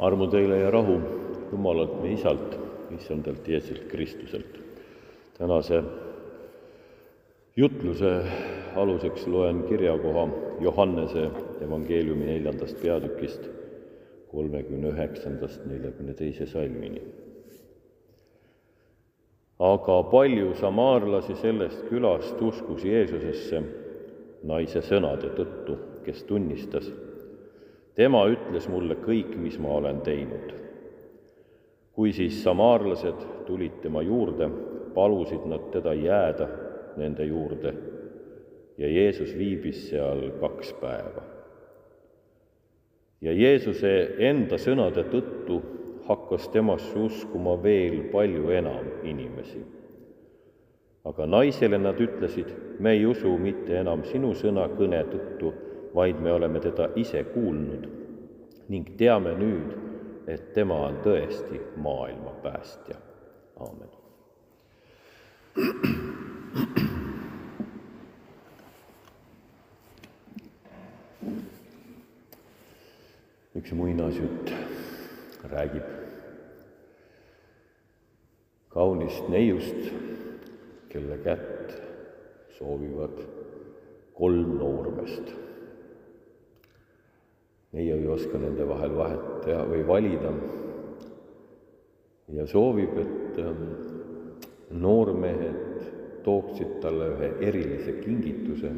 armu teile ja rahu Jumalalt meie Isalt, issandalt Jeesust Kristuselt. tänase jutluse aluseks loen kirjakoha Johannese evangeeliumi neljandast peatükist kolmekümne üheksandast neljakümne teise salmini. aga palju samaarlasi sellest külast uskus Jeesusesse naise sõnade tõttu, kes tunnistas, tema ütles mulle kõik, mis ma olen teinud. kui siis samaarlased tulid tema juurde, palusid nad teda jääda nende juurde ja Jeesus viibis seal kaks päeva. ja Jeesuse enda sõnade tõttu hakkas temasse uskuma veel palju enam inimesi. aga naisele nad ütlesid, me ei usu mitte enam sinu sõnakõne tõttu, vaid me oleme teda ise kuulnud ning teame nüüd, et tema on tõesti maailma päästja. aamen. üks muinasjutt räägib kaunist neiust, kelle kätt soovivad kolm noormeest. Neiu ei oska nende vahel vahet teha või valida ja soovib, et ähm, noormehed tooksid talle ühe erilise kingituse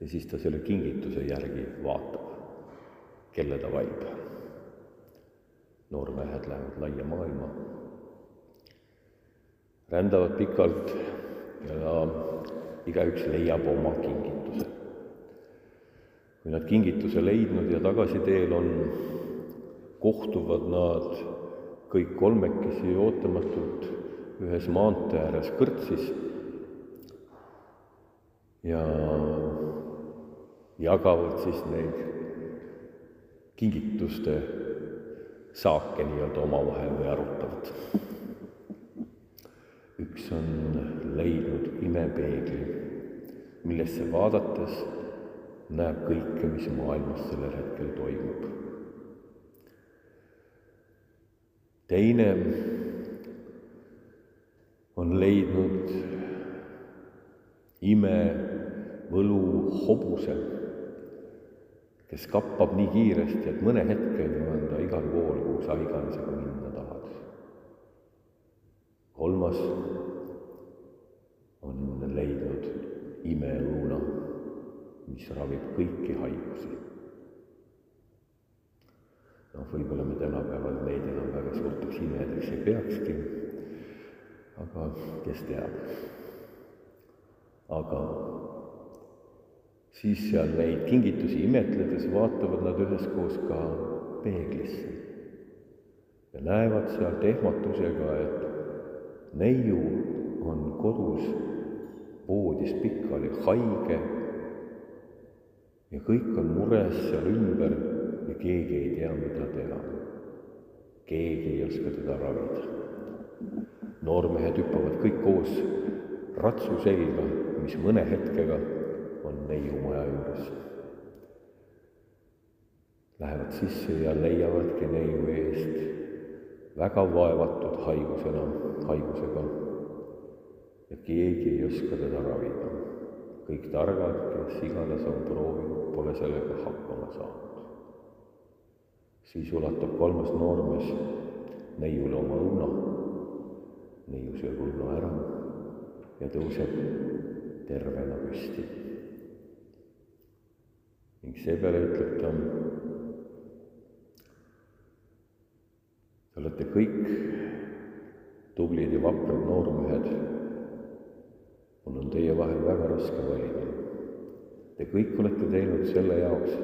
ja siis ta selle kingituse järgi vaatab kelle ta valib. noormehed lähevad laia maailma, rändavad pikalt ja igaüks leiab oma kingituse. Kui nad kingituse leidnud ja tagasiteel on, kohtuvad nad kõik kolmekesi ootamatult ühes maantee ääres kõrtsis ja jagavad siis neid kingituste saake nii-öelda omavahel või arutavad. üks on leidnud imepeegli, millesse vaadates näeb kõike, mis maailmas sellel hetkel toimub. teine on leidnud imevõlu hobuse kes kappab nii kiiresti, et mõne hetkega on ta igal pool, kuhu sa iganes aga minna tahad. kolmas on leidnud imeõuna, mis ravib kõiki haigusi. noh, võib-olla me tänapäeval neid enam väga suurteks imedeks ei peakski, aga kes teab. aga siis seal neid kingitusi imetledes vaatavad nad üheskoos ka peeglisse ja näevad sealt ehmatusega, et neiu on kodus voodis pikali haige ja kõik on mures seal ümber ja keegi ei tea, mida teha. keegi ei oska teda ravida. noormehed hüppavad kõik koos ratsu selga, mis mõne hetkega on neiu maja juures. Lähevad sisse ja leiavadki neiu eest väga vaevatud haigusena, haigusega. ja keegi ei oska teda ravida. Kõik targad, kes iganes on proovinud, pole sellega hakkama saanud. siis ulatab kolmas noormees neiule oma õuna. neiu sööb õuna ära ja tõuseb tervena püsti ning seepeale ütleb ta, te olete kõik tublid ja vaprad noormehed. Mul on teie vahel väga raske valida. Te kõik olete teinud selle jaoks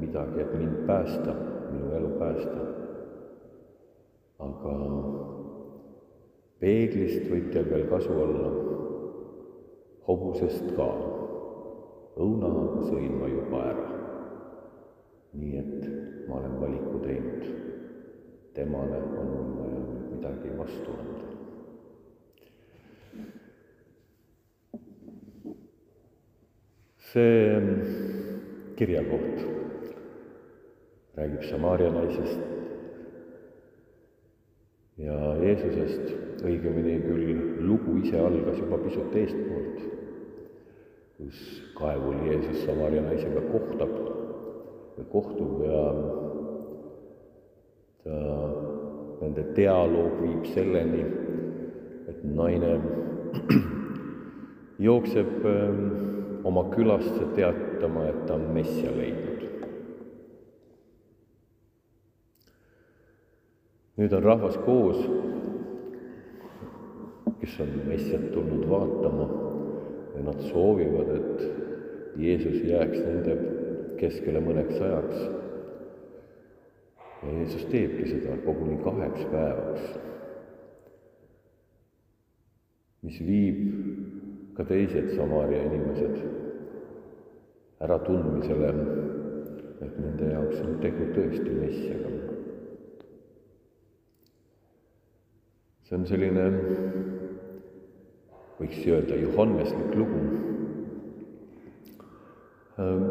midagi, et mind päästa, minu elu päästa. aga peeglist võib teil veel kasu olla, hobusest ka õuna sõin ma juba ära. nii et ma olen valiku teinud. temale on mul vaja midagi vastu anda. See kirjakoht räägib Samaaria naisest ja Jeesusest, õigemini küll lugu ise algas juba pisut eestpoolt, kus kaevul Jeesus Samaaria naisega kohtab või kohtub ja ta, nende dialoog viib selleni, et naine jookseb ähm, oma külasse teatama, et ta on messia leidnud. nüüd on rahvas koos, kes on messiat tulnud vaatama ja nad soovivad, et Jeesus jääks nende keskele mõneks ajaks. ja Jeesus teebki seda koguni kaheks päevaks, mis viib ka teised Samaaria inimesed äratundmisele, et nende jaoks on tegu tõesti messiaga. see on selline, võiks öelda, johannесlik lugu ähm,.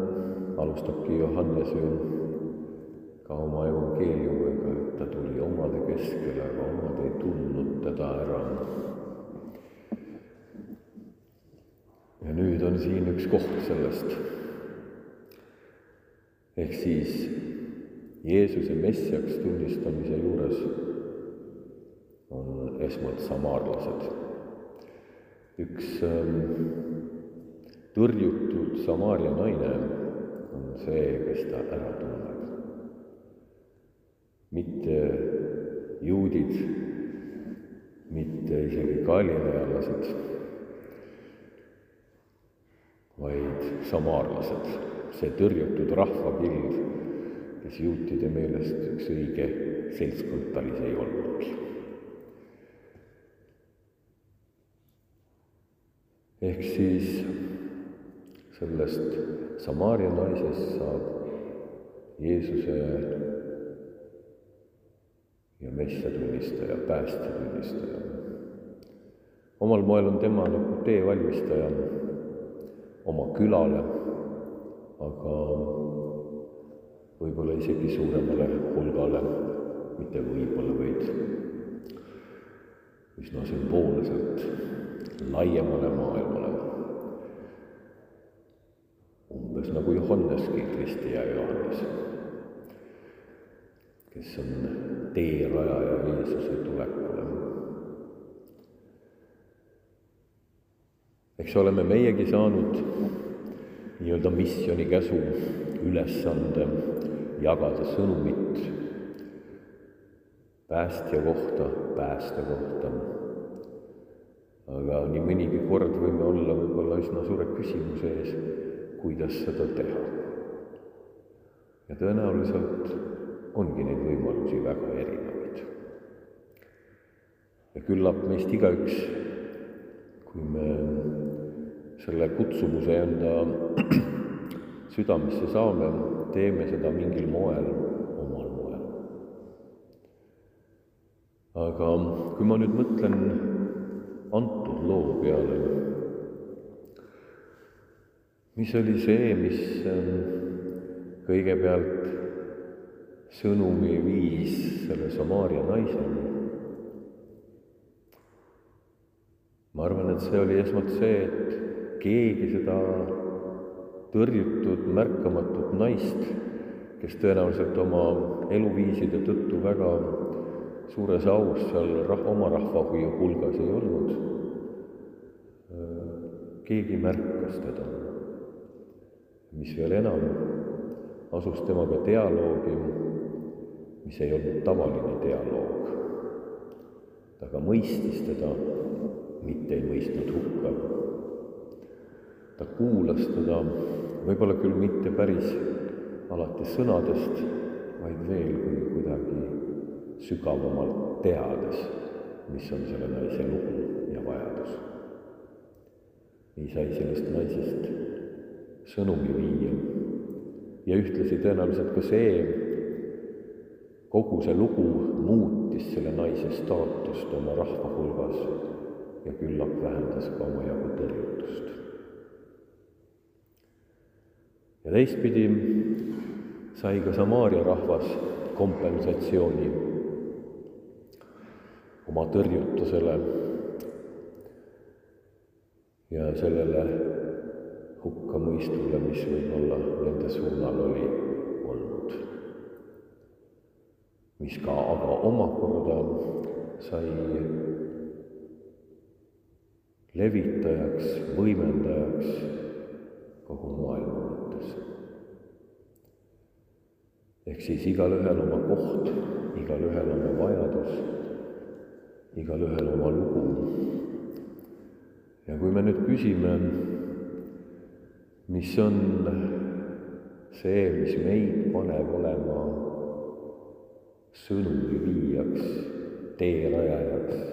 alustabki Johannes ju ka oma evangeeliumiga, et ta tuli omade keskele, aga omad ei tundnud teda ära. Ja nüüd on siin üks koht sellest. ehk siis Jeesuse messiaks tunnistamise juures on esmalt samaarlased. üks ähm, tõrjutud Samaaria naine on see, kes ta ära tunneb. mitte juudid, mitte isegi galilealased, vaid samaarlased, see tõrjutud rahvakild, kes juutide meelest üks õige seltskond talis ei olnudki ehk siis sellest Samaaria naisest saab Jeesuse ja messia tunnistaja, päästja tunnistaja. omal moel on tema nagu teevalmistaja oma külale, aga võib-olla isegi suuremale hulgale, mitte võib-olla, vaid üsna sümboolselt laiemale maailmale. umbes nagu Johanneski, Kristi ja Johannes, kes on teerajaja Jeesuse tulekule. Eks oleme meiegi saanud nii-öelda missiooni käsu, ülesande jagada sõnumit päästja kohta, pääste kohta. aga nii mõnigi kord võime olla võib-olla üsna suure küsimuse ees, kuidas seda teha. ja tõenäoliselt ongi neid võimalusi väga erinevaid. ja küllap meist igaüks, kui me selle kutsumuse enda südamesse saame, teeme seda mingil moel aga kui ma nüüd mõtlen antud loo peale, mis oli see, mis ähm, kõigepealt sõnumi viis selle Samaaria naiseni? ma arvan, et see oli esmalt see, et keegi seda tõrjutud märkamatut naist, kes tõenäoliselt oma eluviiside tõttu väga suures aus seal rah-, oma rahva hulgas ei olnud. keegi märkas teda. mis veel enam, asus temaga dialoogi, mis ei olnud tavaline dialoog. ta ka mõistis teda, mitte ei mõistnud hukka. Ta kuulas teda, võib-olla küll mitte päris alati sõnadest, vaid veel kui kuidagi sügavamalt teades, mis on selle naise lugu ja vajadus. nii sai sellest naisest sõnumi viia ja ühtlasi tõenäoliselt ka see, kogu see lugu muutis selle naise staatust oma rahva hulgas ja küllap vähendas ka omajagu tõrjutust. Ja teistpidi sai ka Samaaria rahvas kompensatsiooni oma tõrjutusele ja sellele hukkamõistule, mis võib-olla nende suunal oli olnud. mis ka aga omakorda sai levitajaks, võimendajaks kogu maailma mõttes. ehk siis igalühel oma koht, igalühel oma vajadus, igalühel oma lugu. ja kui me nüüd küsime, mis on see, mis meid paneb olema sõnumi viijaks, teerajajaks,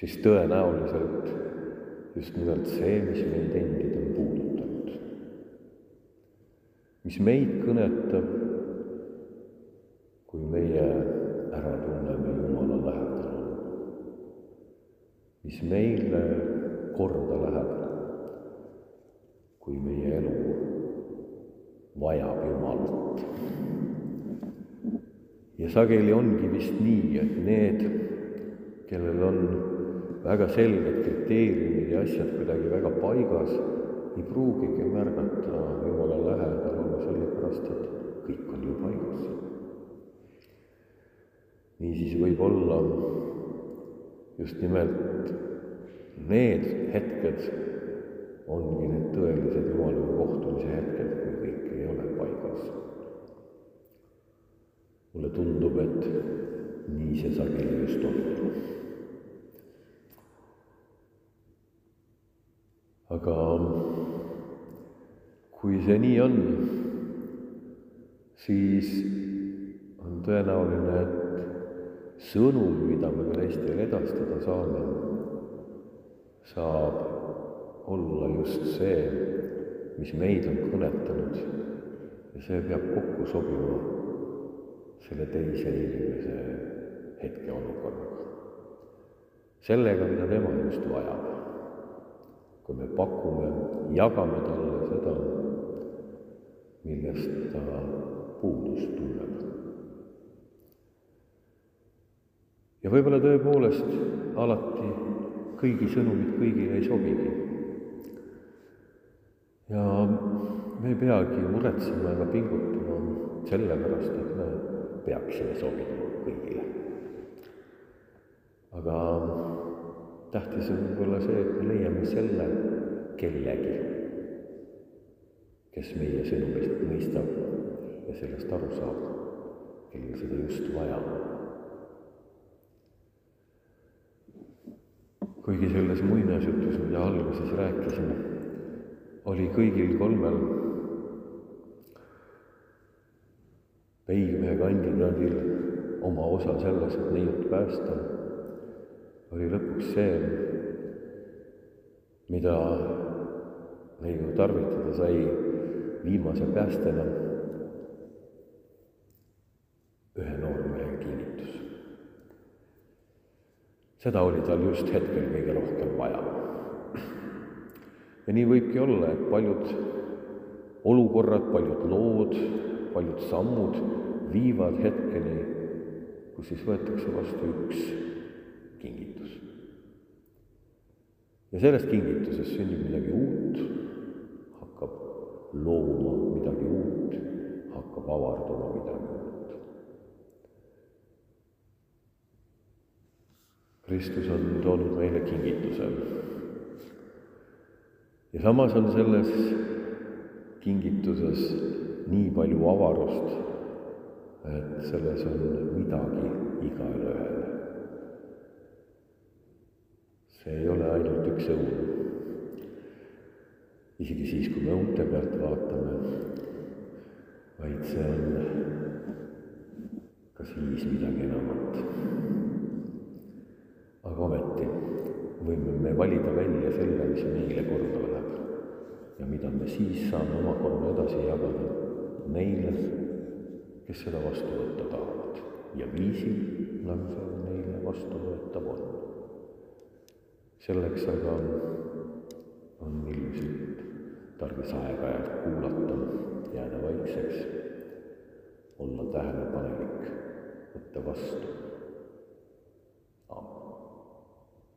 siis tõenäoliselt just nimelt see, mis meid endid on puudutanud. Mis meid kõnetab, kui meie ära tunneme Jumala lähedal mis meile korda läheb, kui meie elu vajab Jumalat. ja sageli ongi vist nii, et need, kellel on väga selged kriteeriumid ja asjad kuidagi väga paigas, ei pruugigi märgata Jumala lähedal olla sellepärast, et kõik on ju paigas. niisiis võib olla just nimelt need hetked ongi need tõelised Jumalaga kohtumise hetked, kui kõik ei ole paigas. mulle tundub, et nii see sageli just on aga kui see nii on, siis on tõenäoline, et sõnum, mida me ka teistele edastada saame, saab olla just see, mis meid on kõnetanud ja see peab kokku sobima selle teise inimese hetkeolukorraga. sellega, mida tema just vajab kui me pakume, jagame talle seda, millest ta puudust tunneb. ja võib-olla tõepoolest alati kõigi sõnumid kõigile ei sobigi. ja me ei peagi muretsema ega pingutama selle pärast, et me peaksime sobima kõigile. aga tähtis on võib-olla see, et me leiame selle kellegi, kes meie sõnumist mõistab ja sellest aru saab, kellel seda just vaja kuigi selles muinasjutus, mida alguses rääkisin, oli kõigil kolmel peimehe kandidaadil oma osa selles, et neiut päästa oli lõpuks see, mida neiu tarvitada sai viimase päästena ühe noormehe kinnitus. seda oli tal just hetkel kõige rohkem vaja. ja nii võibki olla, et paljud olukorrad, paljud lood, paljud sammud viivad hetkeni, kus siis võetakse vastu üks kingitus. ja sellest kingitusest sünnib midagi uut, looma midagi uut, hakkab avarduma midagi uut. Kristus on toonud meile kingituse. ja samas on selles kingituses nii palju avarust, et selles on midagi igale ühele see ei ole ainult üks õun. Isegi siis, kui me uute pealt vaatame, vaid see on ka siis midagi enamat. aga ometi võime me valida välja selle, mis meile korda läheb. Ja mida me siis saame omakorda edasi jagada neile, kes seda vastu võtta tahavad. Ja viisil, nagu see neile vastuvõetav on. Selleks aga on ilmselt tarvis aeg-ajalt kuulata, jääda vaikseks, olla tähelepanelik, võtta vastu